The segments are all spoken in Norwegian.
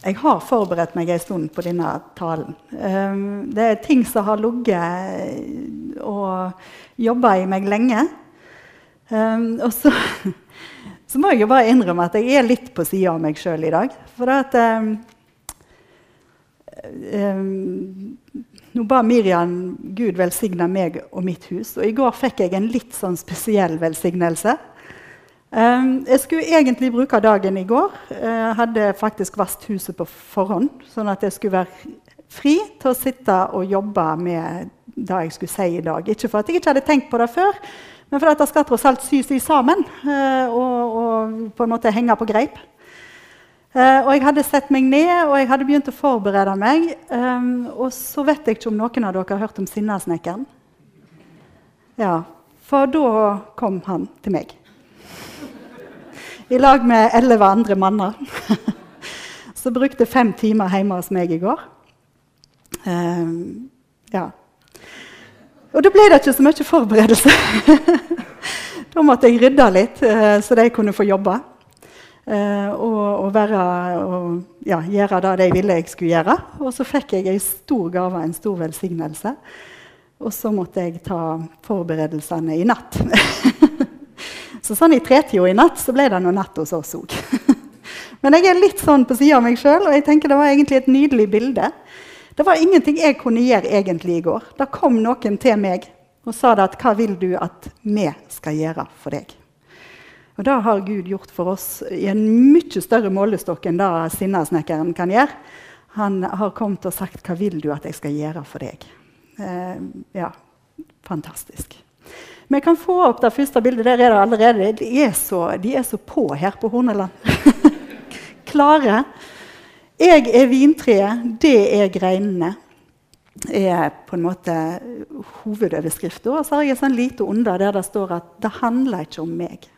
jeg har forberedt meg en stund på denne talen. Um, det er ting som har ligget og jobba i meg lenge. Um, og så, så, må jeg jo bare innrømme at jeg er litt på sida av meg sjøl i dag. For at um, Nå ba Miriam Gud velsigne meg og mitt hus. Og i går fikk jeg en litt sånn spesiell velsignelse. Um, jeg skulle egentlig bruke dagen i går. Jeg uh, hadde faktisk vasket huset på forhånd, sånn at jeg skulle være fri til å sitte og jobbe med det jeg skulle si i dag. Ikke for at jeg ikke hadde tenkt på det før, men for at det skal tross alt sys i sammen uh, og, og, på en måte henge på greip. Uh, og jeg hadde sett meg ned og jeg hadde begynt å forberede meg. Um, og så vet jeg ikke om noen av dere har hørt om Sinnasnekkeren. Ja, for da kom han til meg i lag med elleve andre manner. Så brukte fem timer hjemme hos meg i går. Um, ja. Og da ble det ikke så mye forberedelse. da måtte jeg rydde litt, uh, så de kunne få jobbe. Uh, og, og, være, og ja, gjøre det de ville jeg skulle gjøre. Og så fikk jeg en stor gave, en stor velsignelse. Og så måtte jeg ta forberedelsene i natt. Så sånn i tretida i natt så ble det noe natt hos oss òg. Men jeg er litt sånn på sida av meg sjøl, og jeg tenker det var egentlig et nydelig bilde. Det var ingenting jeg kunne gjøre egentlig i går. Da kom noen til meg og sa det at 'Hva vil du at vi skal gjøre for deg?' Og Det har Gud gjort for oss i en mye større målestokk enn det Sinnasnekkeren kan gjøre. Han har kommet og sagt 'Hva vil du at jeg skal gjøre for deg?' Eh, ja, fantastisk. Vi kan få opp det første bildet. Der er det allerede. De er så, de er så på her på Horneland. Klare. Jeg er vintreet, det er greinene. er på en måte hovedoverskriften. Og så har jeg et sånn lite under der det står at det handler ikke om meg.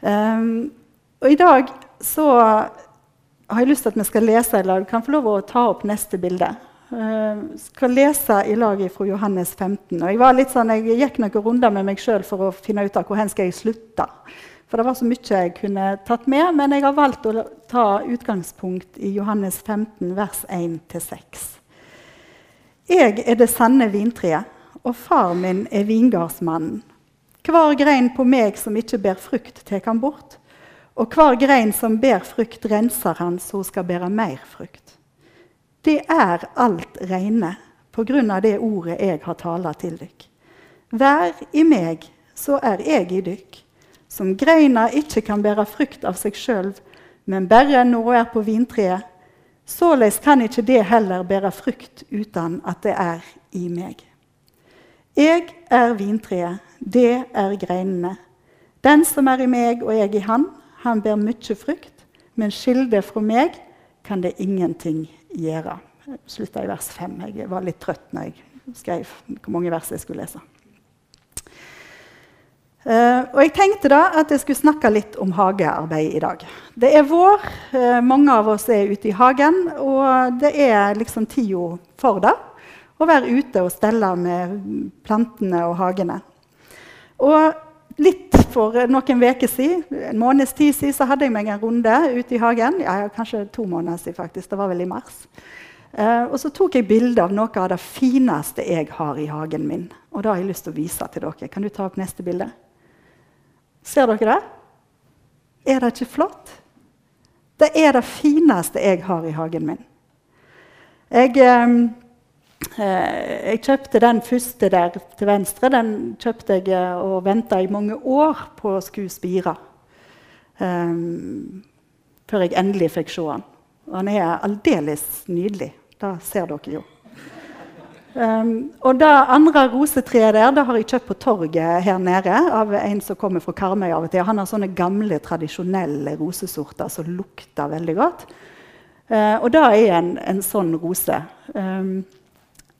Um, og i dag så har jeg lyst til at vi skal lese i lag. Kan få lov å ta opp neste bilde. Uh, skal lese i lag fra Johannes 15. Og jeg, sånn, jeg gikk noen runder med meg sjøl for å finne ut av hvor hen skal jeg slutte. For det var så mye jeg kunne tatt med, men jeg har valgt å ta utgangspunkt i Johannes 15, vers 1-6. Jeg er det sanne vintreet, og far min er vingardsmannen. Hver grein på meg som ikke ber frukt, tar han bort. Og hver grein som ber frukt, renser han så hun skal bære mer frukt det er alt reine på grunn av det ordet jeg har tala til dykk. Vær i meg, så er jeg i dykk. Som greina ikke kan bære frukt av seg sjøl, men bare hun er på vintreet, såleis kan ikke det heller bære frukt uten at det er i meg. Jeg er vintreet, det er greinene. Den som er i meg og jeg i han, han bærer mye frukt, men skilde fra meg kan det ingenting gjøre. Jeg slutta i vers 5. Jeg var litt trøtt når jeg skrev hvor mange vers jeg skulle lese. Uh, og Jeg tenkte da at jeg skulle snakke litt om hagearbeid i dag. Det er vår, uh, mange av oss er ute i hagen, og det er liksom tida for det. Å være ute og stelle med plantene og hagene. Og litt for noen uker siden, en måneds tid siden, så hadde jeg meg en runde ute i hagen. Ja, kanskje to måneder siden, faktisk. Det var vel i mars. Eh, og så tok jeg bilde av noe av det fineste jeg har i hagen min. Og det har jeg lyst til å vise til dere. Kan du ta opp neste bilde? Ser dere det? Er det ikke flott? Det er det fineste jeg har i hagen min. Jeg, uh, jeg kjøpte den første der til venstre. Den kjøpte jeg og venta i mange år på å skulle spire. Um, før jeg endelig fikk se den. Han er aldeles nydelig. Det ser dere jo. Um, og det andre rosetreet der det har jeg kjøpt på torget her nede av en som kommer fra Karmøy. av og til. Han har sånne gamle, tradisjonelle rosesorter som lukter veldig godt. Uh, og det er en, en sånn rose. Um,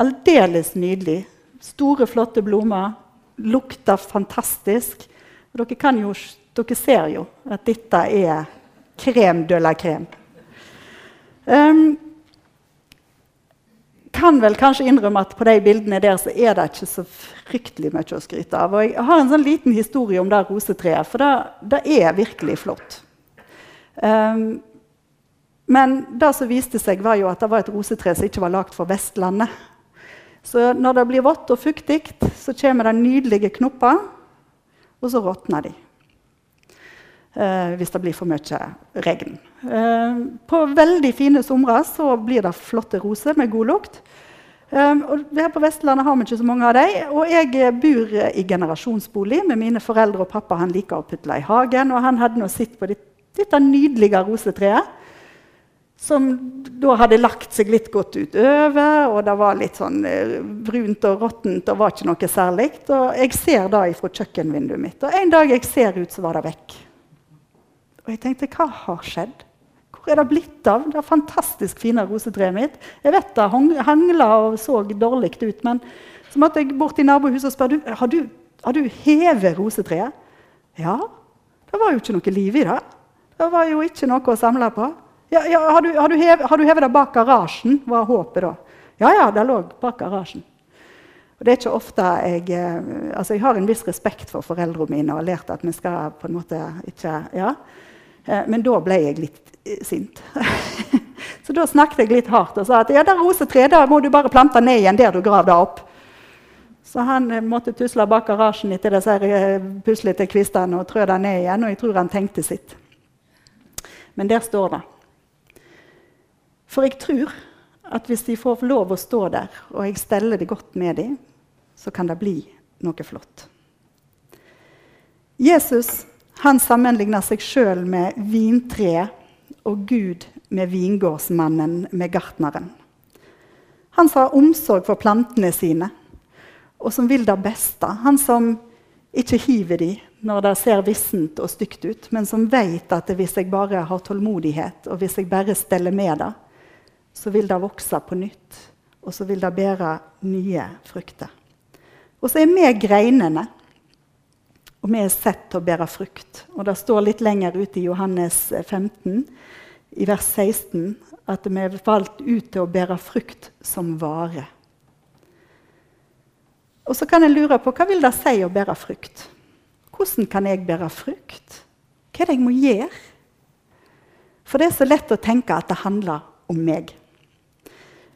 aldeles nydelig. Store, flotte blomster. Lukter fantastisk. Og dere, jo, dere ser jo at dette er krem de la crème. Um, kan vel kanskje innrømme at på de bildene der så er det ikke så fryktelig mye å skryte av. Og jeg har en sånn liten historie om det rosetreet, for det, det er virkelig flott. Um, Men det som viste seg, var jo at det var et rosetre som ikke var lagd for Vestlandet. Så når det blir vått og fuktig, så kommer det nydelige knopper, og så råtner de. Eh, hvis det blir for mye regn. Eh, på veldig fine somre blir det flotte roser med god lukt. Eh, her på Vestlandet har vi ikke så mange av dem. Og jeg bor i generasjonsbolig med mine foreldre og pappa. Han liker å putle i hagen, og han hadde nå sett på dette nydelige rosetreet. Som da hadde lagt seg litt godt utover, og det var litt sånn uh, brunt og råttent. og var ikke noe særlig. Og jeg ser det fra kjøkkenvinduet mitt. Og en dag jeg ser ut, så var det vekk. Og jeg tenkte, hva har skjedd? Hvor er det blitt av det fantastisk fine rosetreet mitt? Jeg vet det hangla og så dårlig ut, men så måtte jeg bort i nabohuset og spørre du, har du hevet rosetreet. Ja, det var jo ikke noe liv i det. Det var jo ikke noe å samle på. Ja, ja, har, du, har, du hevet, har, du, hevet, det bak garasjen? var håpet da. Ja, ja, det lå bak garasjen. Og det er ikke ofte jeg, eh, altså jeg har en viss respekt for foreldrene mine og har lært at vi skal på en måte ikke ja. Eh, men da ble jeg litt sint. så da snakket jeg litt hardt og sa at ja, det rosetreet da må du bare plante ned igjen der du grav det opp. Så han eh, måtte tusle bak garasjen etter disse eh, puslete kvistene og trø det ned igjen. Og jeg tror han tenkte sitt. Men der står det. For jeg tror at hvis de får lov å stå der, og jeg steller det godt med dem, så kan det bli noe flott. Jesus han sammenligner seg sjøl med vintreet og Gud med vingårdsmannen med gartneren. Han som har omsorg for plantene sine, og som vil det beste. Han som ikke hiver de når det ser vissent og stygt ut, men som vet at hvis jeg bare har tålmodighet, og hvis jeg bare steller med det, så vil det vokse på nytt, og så vil det bære nye frukter. Og så er vi greinene, og vi er sett til å bære frukt. Og det står litt lenger ute i Johannes 15 i vers 16 at vi er valgt ut til å bære frukt som vare. Og så kan jeg lure på hva vil det si å bære frukt? Hvordan kan jeg bære frukt? Hva er det jeg må gjøre? For det er så lett å tenke at det handler om meg.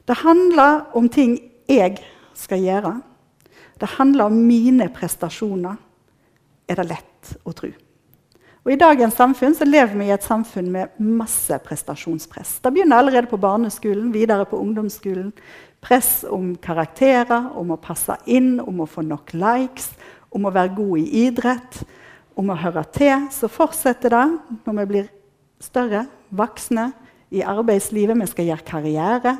Det handler om ting jeg skal gjøre. Det handler om mine prestasjoner, er det lett å tro. Og I dagens samfunn så lever vi i et samfunn med masse prestasjonspress. Det begynner allerede på barneskolen, videre på ungdomsskolen. Press om karakterer, om å passe inn, om å få nok likes, om å være god i idrett, om å høre til. Så fortsetter det når vi blir større, voksne, i arbeidslivet. Vi skal gjøre karriere.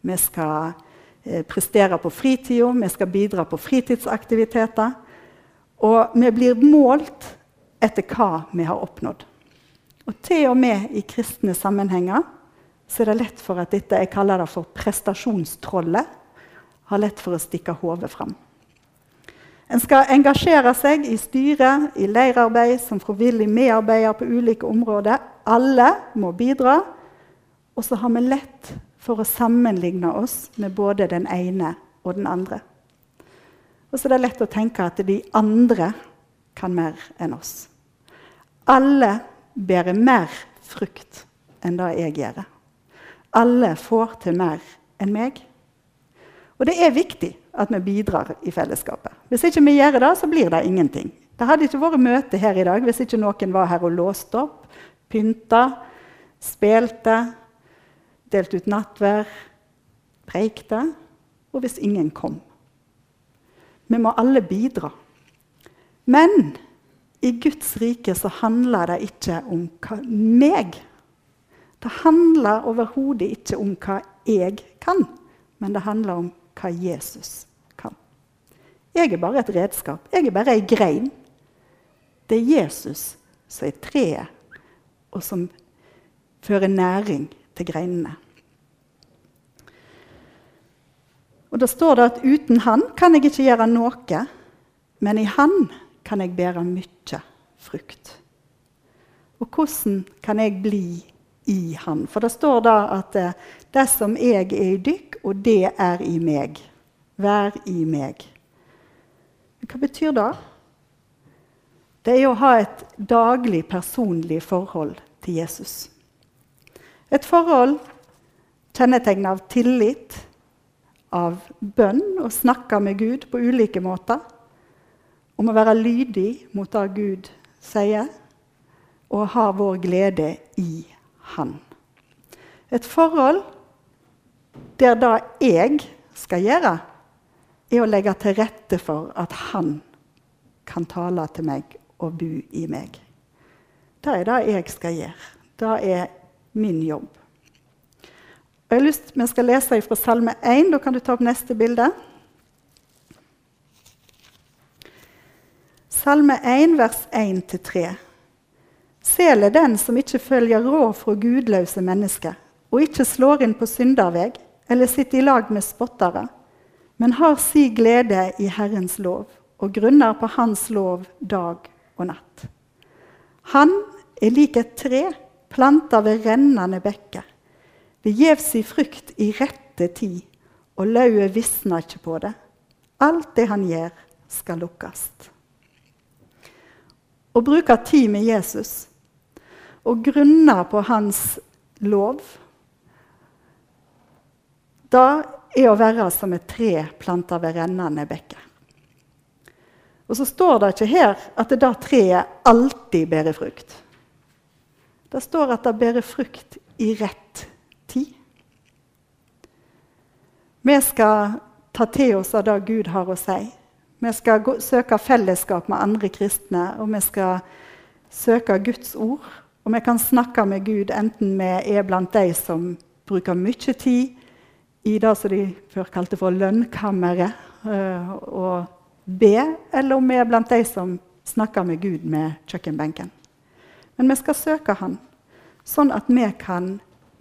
Vi skal eh, prestere på fritida, vi skal bidra på fritidsaktiviteter. Og vi blir målt etter hva vi har oppnådd. Og til og med i kristne sammenhenger så er det lett for at dette jeg kaller det for prestasjonstrollet, har lett for å stikke hodet fram. En skal engasjere seg i styret, i leirarbeid, som frivillig medarbeider på ulike områder. Alle må bidra. Og så har vi lett for å sammenligne oss med både den ene og den andre. Og så er det lett å tenke at de andre kan mer enn oss. Alle bærer mer frukt enn det jeg gjør. Alle får til mer enn meg. Og det er viktig at vi bidrar i fellesskapet. Hvis ikke vi gjør det, så blir det ingenting. Det hadde ikke vært møte her i dag hvis ikke noen var her og låste opp, pynta, spilte, delte ut nattvær, preikte, og hvis ingen kom. Vi må alle bidra. Men i Guds rike så handler det ikke om hva meg. Det handler overhodet ikke om hva jeg kan, men det handler om hva Jesus kan. Jeg er bare et redskap. Jeg er bare ei grein. Det er Jesus som er treet, og som fører næring til greinene. Og Da står det at uten Han kan jeg ikke gjøre noe, men i Han kan jeg bære mye frukt. Og hvordan kan jeg bli i Han? For det står da at eh, det som jeg er i dykk, og det er i meg. Vær i meg. Hva betyr det? Det er å ha et daglig, personlig forhold til Jesus. Et forhold kjennetegnet av tillit, av bønn og snakke med Gud på ulike måter. Om å være lydig mot det Gud sier, og ha vår glede i Han. Et forhold der det jeg skal gjøre, er å legge til rette for at Han kan tale til meg og bo i meg. Det er det jeg skal gjøre. Det er min jobb. Og jeg har lyst, Vi skal lese fra Salme 1. Da kan du ta opp neste bilde. Salme 1, vers 1-3. Sel er den som ikke følger råd fra gudløse mennesker, og ikke slår inn på synderveg eller sitter i lag med spottere, men har si glede i Herrens lov og grunner på Hans lov dag og natt. Han er lik et tre planta ved rennende bekker. Det gjev si frukt i rette tid, og lauet visner ikke på det. Alt det han gjør, skal lukkes. Å bruke tid med Jesus og grunne på hans lov, da er å være som et tre planta ved rennende bekker. Og så står det ikke her at det da treet alltid bærer frukt. Det står at det bærer frukt i rett tid. Vi skal ta til oss av det Gud har å si. Vi skal gå, søke fellesskap med andre kristne, og vi skal søke Guds ord. Og vi kan snakke med Gud enten vi er blant de som bruker mye tid i det som de før kalte for lønnkammeret, øh, og be, eller om vi er blant de som snakker med Gud med kjøkkenbenken. Men vi skal søke Han, sånn at vi kan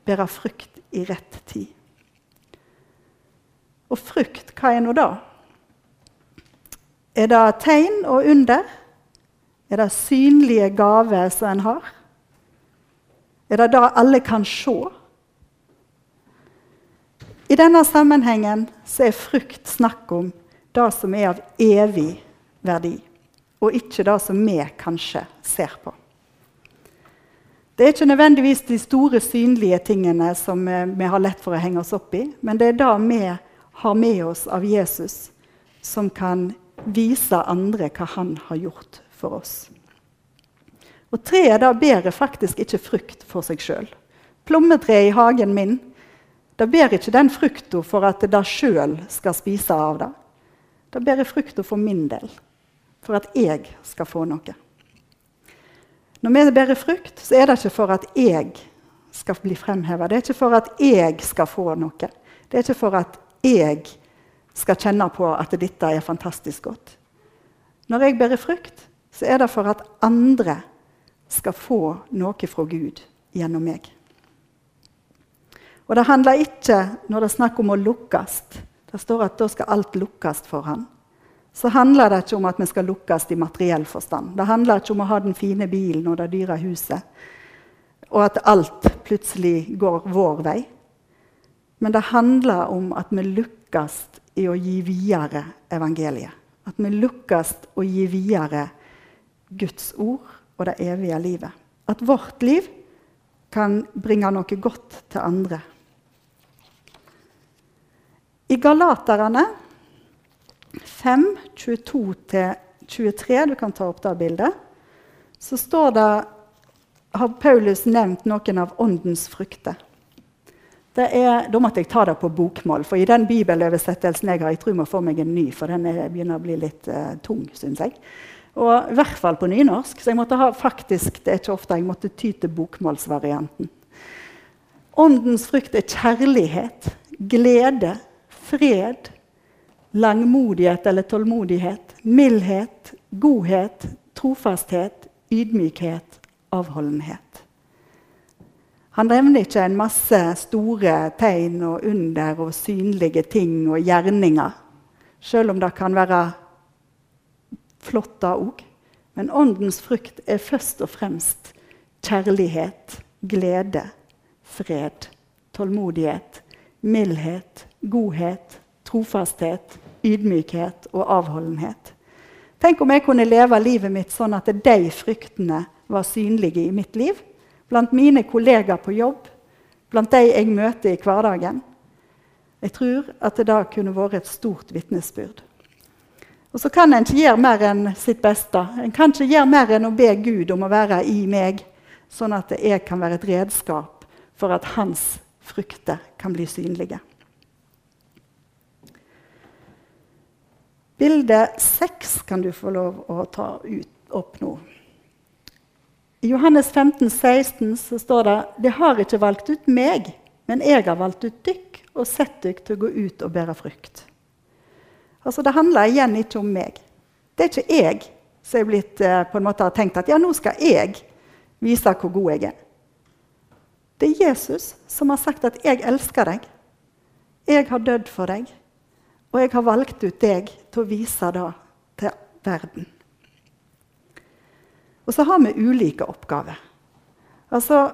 bære frukt i rett tid. Og frukt, hva er nå da? Er det tegn og under? Er det synlige gaver som en har? Er det det alle kan se? I denne sammenhengen så er frukt snakk om det som er av evig verdi, og ikke det som vi kanskje ser på. Det er ikke nødvendigvis de store, synlige tingene som eh, vi har lett for å henge oss opp i, men det er det vi har med oss av Jesus, som kan vise andre hva han har gjort for oss. Og Treet da bærer faktisk ikke frukt for seg sjøl. Plommetreet i hagen min det bærer ikke den frukta for at det sjøl skal spise av det. Det bærer frukta for min del, for at jeg skal få noe. Når vi bærer frukt, så er det ikke for at jeg skal bli fremheva. Det er ikke for at jeg skal få noe. Det er ikke for at jeg skal kjenne på at dette er fantastisk godt. Når jeg bærer frukt, så er det for at andre skal få noe fra Gud gjennom meg. Og det handler ikke, når det er snakk om å lukkes Det står at da skal alt lukkes for ham så handler det ikke om at vi skal lukkes i materiell forstand. Det handler ikke om å ha den fine bilen og det dyre huset, og at alt plutselig går vår vei. Men det handler om at vi lukkes i å gi videre evangeliet. At vi lukkes å gi videre Guds ord og det evige livet. At vårt liv kan bringe noe godt til andre. I Galaterne 5, 22-23, du kan ta opp det bildet, så står det har Paulus nevnt noen av åndens frukter. Er, da måtte jeg ta det på bokmål, for i den bibeløversettelsen jeg har, jeg tror jeg må få meg en ny, for den er, begynner å bli litt uh, tung, syns jeg. Og i hvert fall på nynorsk. Så jeg måtte ha faktisk, det er ikke ofte jeg måtte ty til bokmålsvarianten. Åndens frukt er kjærlighet, glede, fred, langmodighet eller tålmodighet, mildhet, godhet, trofasthet, ydmykhet, avholdenhet. Han nevner ikke en masse store tegn og under og synlige ting og gjerninger, selv om det kan være flott da òg. Men åndens frukt er først og fremst kjærlighet, glede, fred, tålmodighet, mildhet, godhet, trofasthet, ydmykhet og avholdenhet. Tenk om jeg kunne leve livet mitt sånn at de fryktene var synlige i mitt liv. Blant mine kollegaer på jobb, blant de jeg møter i hverdagen. Jeg tror at det da kunne vært et stort vitnesbyrd. Og så kan en ikke gjøre mer enn sitt beste. En kan ikke gjøre mer enn å be Gud om å være i meg, sånn at jeg kan være et redskap for at hans frukter kan bli synlige. Bilde seks kan du få lov å ta ut, opp nå. I Johannes 15, 16 så står det «Det har ikke valgt ut meg, men jeg har valgt ut dykk og sett dykk til å gå ut og bære frukt. Altså, Det handler igjen ikke om meg. Det er ikke jeg som blitt, eh, måte har tenkt at ja, nå skal jeg vise hvor god jeg er. Det er Jesus som har sagt at 'jeg elsker deg'. Jeg har dødd for deg, og jeg har valgt ut deg til å vise det til verden. Og så har vi ulike oppgaver. Altså,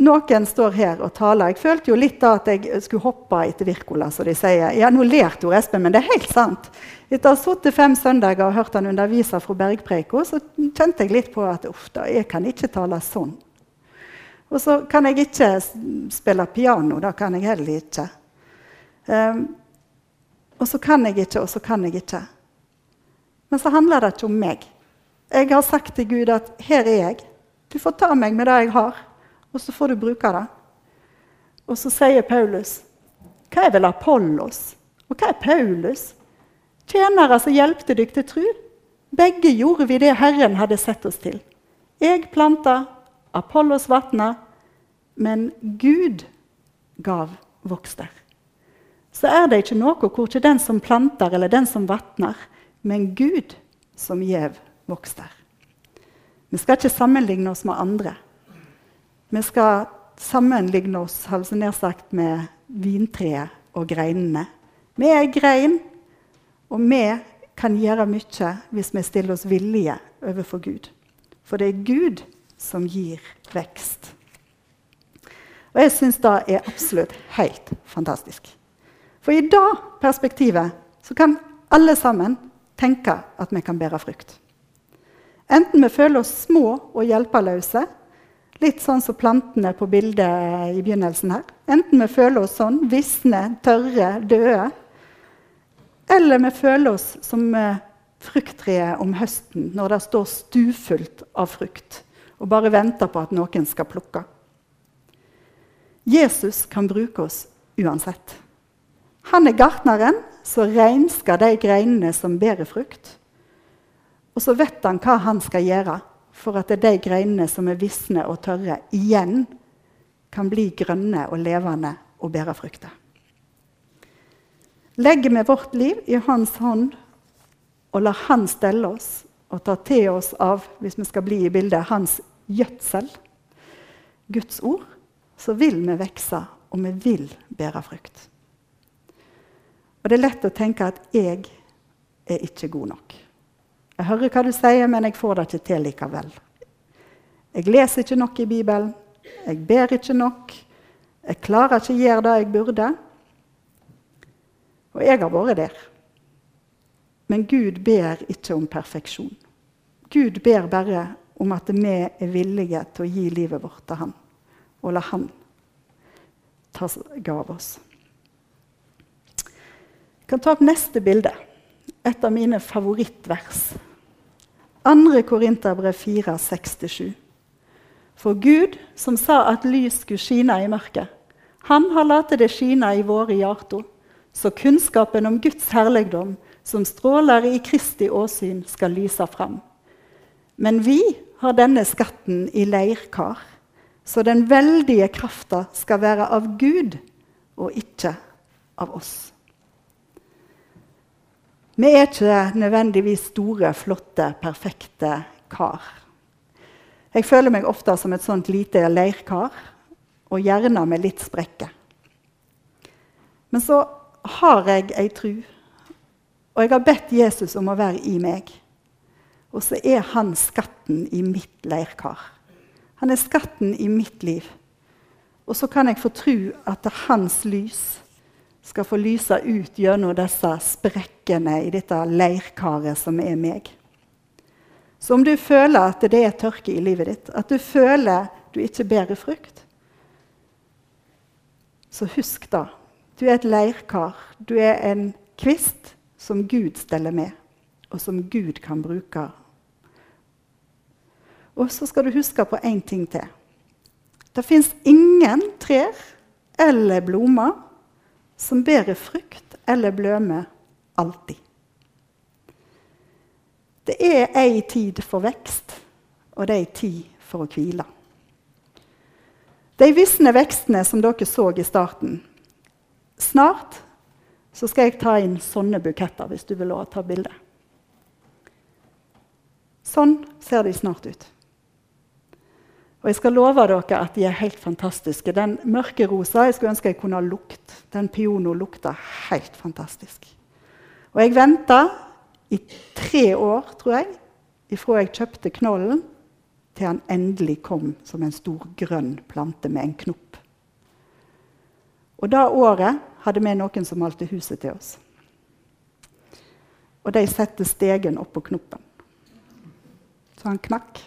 noen står her og taler. Jeg følte jo litt da at jeg skulle hoppe etter Wirkola. som de sier. Ja, nå ler Tor Espen, men det er helt sant. Etter å ha sittet fem søndager og hørt han undervise fra Bergpreiko, så kjente jeg litt på at uff da, jeg kan ikke tale sånn. Og så kan jeg ikke spille piano. Det kan jeg heller ikke. Um, og så kan jeg ikke, og så kan jeg ikke. Men så handler det ikke om meg. Jeg har sagt til Gud at her er jeg. Du får ta meg med det jeg har og så får du bruke det. Og så sier Paulus Hva er vel Apollos? Og hva er Paulus? Tjenere som hjelpte dere til tru. Begge gjorde vi det Herren hadde sett oss til. Jeg planta, Apollos vatna, men Gud gav vokster. Så er det ikke noe hvor ikke den som planter eller den som vatner, men Gud som gjev vokster. Vi skal ikke sammenligne oss med andre. Vi skal sammenligne oss nær sagt, med vintreet og greinene. Vi er grein, og vi kan gjøre mye hvis vi stiller oss villige overfor Gud. For det er Gud som gir vekst. Og jeg syns det er absolutt helt fantastisk. For i det perspektivet så kan alle sammen tenke at vi kan bære frukt. Enten vi føler oss små og hjelpeløse, Litt sånn som plantene på bildet i begynnelsen her. Enten vi føler oss sånn, visne, tørre, døde. Eller vi føler oss som eh, frukttreet om høsten når det står stufullt av frukt og bare venter på at noen skal plukke. Jesus kan bruke oss uansett. Han er gartneren som rensker de greinene som bærer frukt. Og så vet han hva han skal gjøre for at de greinene som er visne og tørre, igjen kan bli grønne og levende og bære frukter. Legger vi vårt liv i hans hånd og lar han stelle oss og ta til oss av hvis vi skal bli i bildet, hans gjødsel, Guds ord, så vil vi vokse, og vi vil bære frukt. Og Det er lett å tenke at 'jeg er ikke god nok'. Jeg hører hva du sier, men jeg får det ikke til likevel. Jeg leser ikke nok i Bibelen. Jeg ber ikke nok. Jeg klarer ikke å gjøre det jeg burde. Og jeg har vært der. Men Gud ber ikke om perfeksjon. Gud ber bare om at vi er villige til å gi livet vårt til Han, og la Han ta seg av oss. Jeg kan ta opp neste bilde. Et av mine favorittvers. 2. Korinterbrev 4, 6-7. For Gud, som sa at lys skulle skine i mørket, han har latt det skine i våre hjerter, så kunnskapen om Guds herligdom, som stråler i Kristi åsyn, skal lyse fram. Men vi har denne skatten i leirkar, så den veldige krafta skal være av Gud og ikke av oss. Vi er ikke nødvendigvis store, flotte, perfekte kar. Jeg føler meg ofte som et sånt lite leirkar, og gjerne med litt sprekker. Men så har jeg ei tru, og jeg har bedt Jesus om å være i meg. Og så er han skatten i mitt leirkar. Han er skatten i mitt liv. Og så kan jeg få tro at det er hans lys skal få lyse ut gjennom disse sprekkene i dette leirkaret som er meg. Så om du føler at det er tørke i livet ditt, at du føler du ikke bærer frukt, så husk da. Du er et leirkar. Du er en kvist som Gud steller med, og som Gud kan bruke. Og så skal du huske på én ting til. Det fins ingen trær eller blomster som bærer frukt eller bløme alltid. Det er ei tid for vekst, og det er ei tid for å hvile. De visne vekstene som dere så i starten Snart så skal jeg ta inn sånne buketter, hvis du vil ta bilde. Sånn ser de snart ut. Og jeg skal love dere at de er helt fantastiske. Den mørke rosa jeg skulle ønske jeg kunne ha lukt. Den Piono lukta helt fantastisk. Og jeg venta i tre år, tror jeg, ifra jeg kjøpte knollen, til han endelig kom som en stor grønn plante med en knopp. Og da året hadde vi noen som malte huset til oss. Og de setter stegen oppå knoppen. Så han knakk.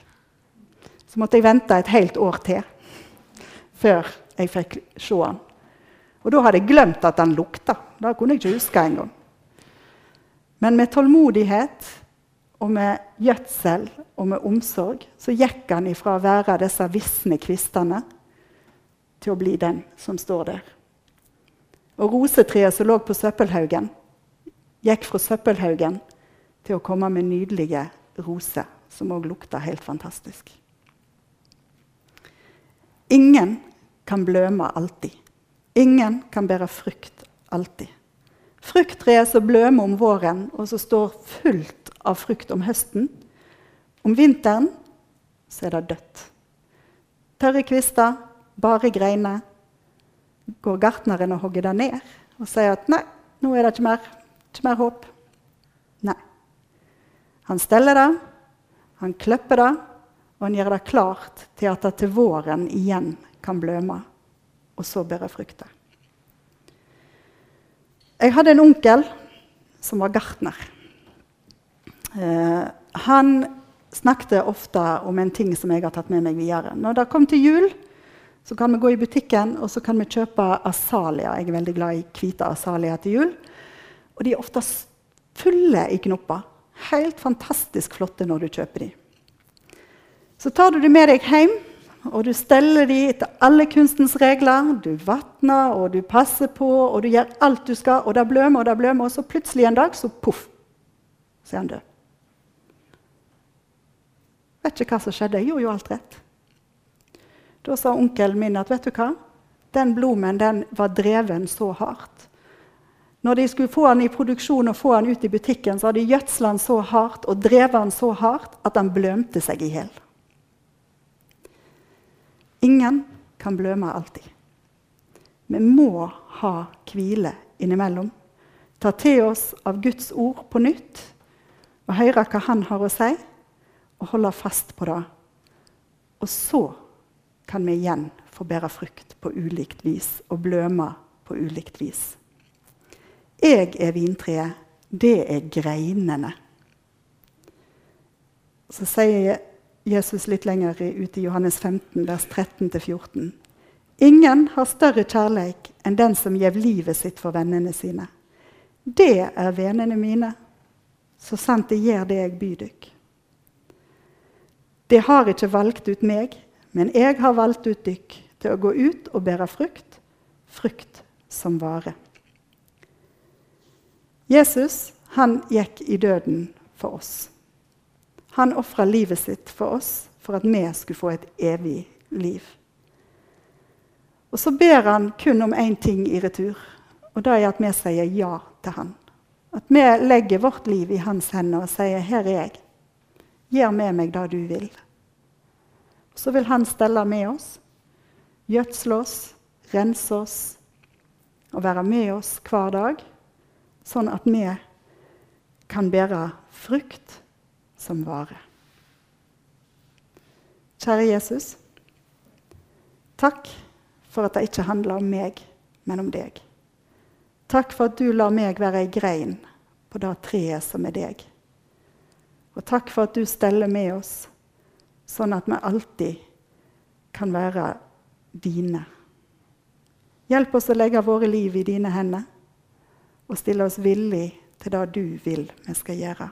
Så måtte jeg vente et helt år til før jeg fikk se den. Og da hadde jeg glemt at den lukta. Det kunne jeg ikke huske engang. Men med tålmodighet og med gjødsel og med omsorg så gikk han ifra å være disse visne kvistene til å bli den som står der. Og rosetreet som lå på søppelhaugen, gikk fra søppelhaugen til å komme med nydelige roser, som òg lukta helt fantastisk. Ingen kan bløme alltid. Ingen kan bære frukt alltid. Frukttreet som blømer om våren, og som står fullt av frukt om høsten. Om vinteren så er det dødt. Tørre kvister, bare greiner. Går gartneren og hogger det ned og sier at nei, nå er det ikke mer, ikke mer håp? Nei. Han steller det, han klipper det, og han gjør det klart til at det til våren igjen kan bløme, og så bære frukter. Jeg hadde en onkel som var gartner. Eh, han snakket ofte om en ting som jeg har tatt med meg videre. Når det kom til jul, så kan vi gå i butikken og så kan vi kjøpe asalia. Jeg er veldig glad i hvite asalia til jul. Og de er ofte fulle i knopper. Helt fantastisk flotte når du kjøper dem. Så tar du dem med deg hjem og du steller de etter alle kunstens regler. Du vatner, og du passer på, og du gjør alt du skal. Og det blømer, og det blømer, og så plutselig en dag, så poff, så er han død. Vet ikke hva som skjedde. Jeg gjorde jo alt rett. Da sa onkelen min at vet du hva? den blomen den var dreven så hardt. Når de skulle få den i produksjon og få den ut i butikken, så hadde de gjødsla den så hardt og drevet den så hardt at den blømte seg i hjel. Ingen kan bløme alltid. Vi må ha hvile innimellom. Ta til oss av Guds ord på nytt og høre hva Han har å si, og holde fast på det. Og så kan vi igjen få bære frukt på ulikt vis og bløme på ulikt vis. Jeg er vintreet, det er greinene. Så sier Jesus litt lenger ute i Johannes 15, vers 13-14. Ingen har større kjærleik enn den som gjev livet sitt for vennene sine. Det er vennene mine, så sant de gjør det jeg byr dykk. De har ikke valgt ut meg, men jeg har valgt ut dykk til å gå ut og bære frukt, frukt som vare. Jesus han gikk i døden for oss. Han ofra livet sitt for oss for at vi skulle få et evig liv. Og så ber han kun om én ting i retur, og det er at vi sier ja til han. At vi legger vårt liv i hans hender og sier 'Her er jeg. Gjør med meg det du vil'. Så vil han stelle med oss, gjødsle oss, rense oss og være med oss hver dag, sånn at vi kan bære frukt som varer. Kjære Jesus. Takk for at det ikke handler om meg, men om deg. Takk for at du lar meg være ei grein på det treet som er deg. Og takk for at du steller med oss, sånn at vi alltid kan være dine. Hjelp oss å legge våre liv i dine hender og stille oss villig til det du vil vi skal gjøre,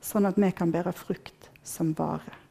sånn at vi kan bære frukt som varer.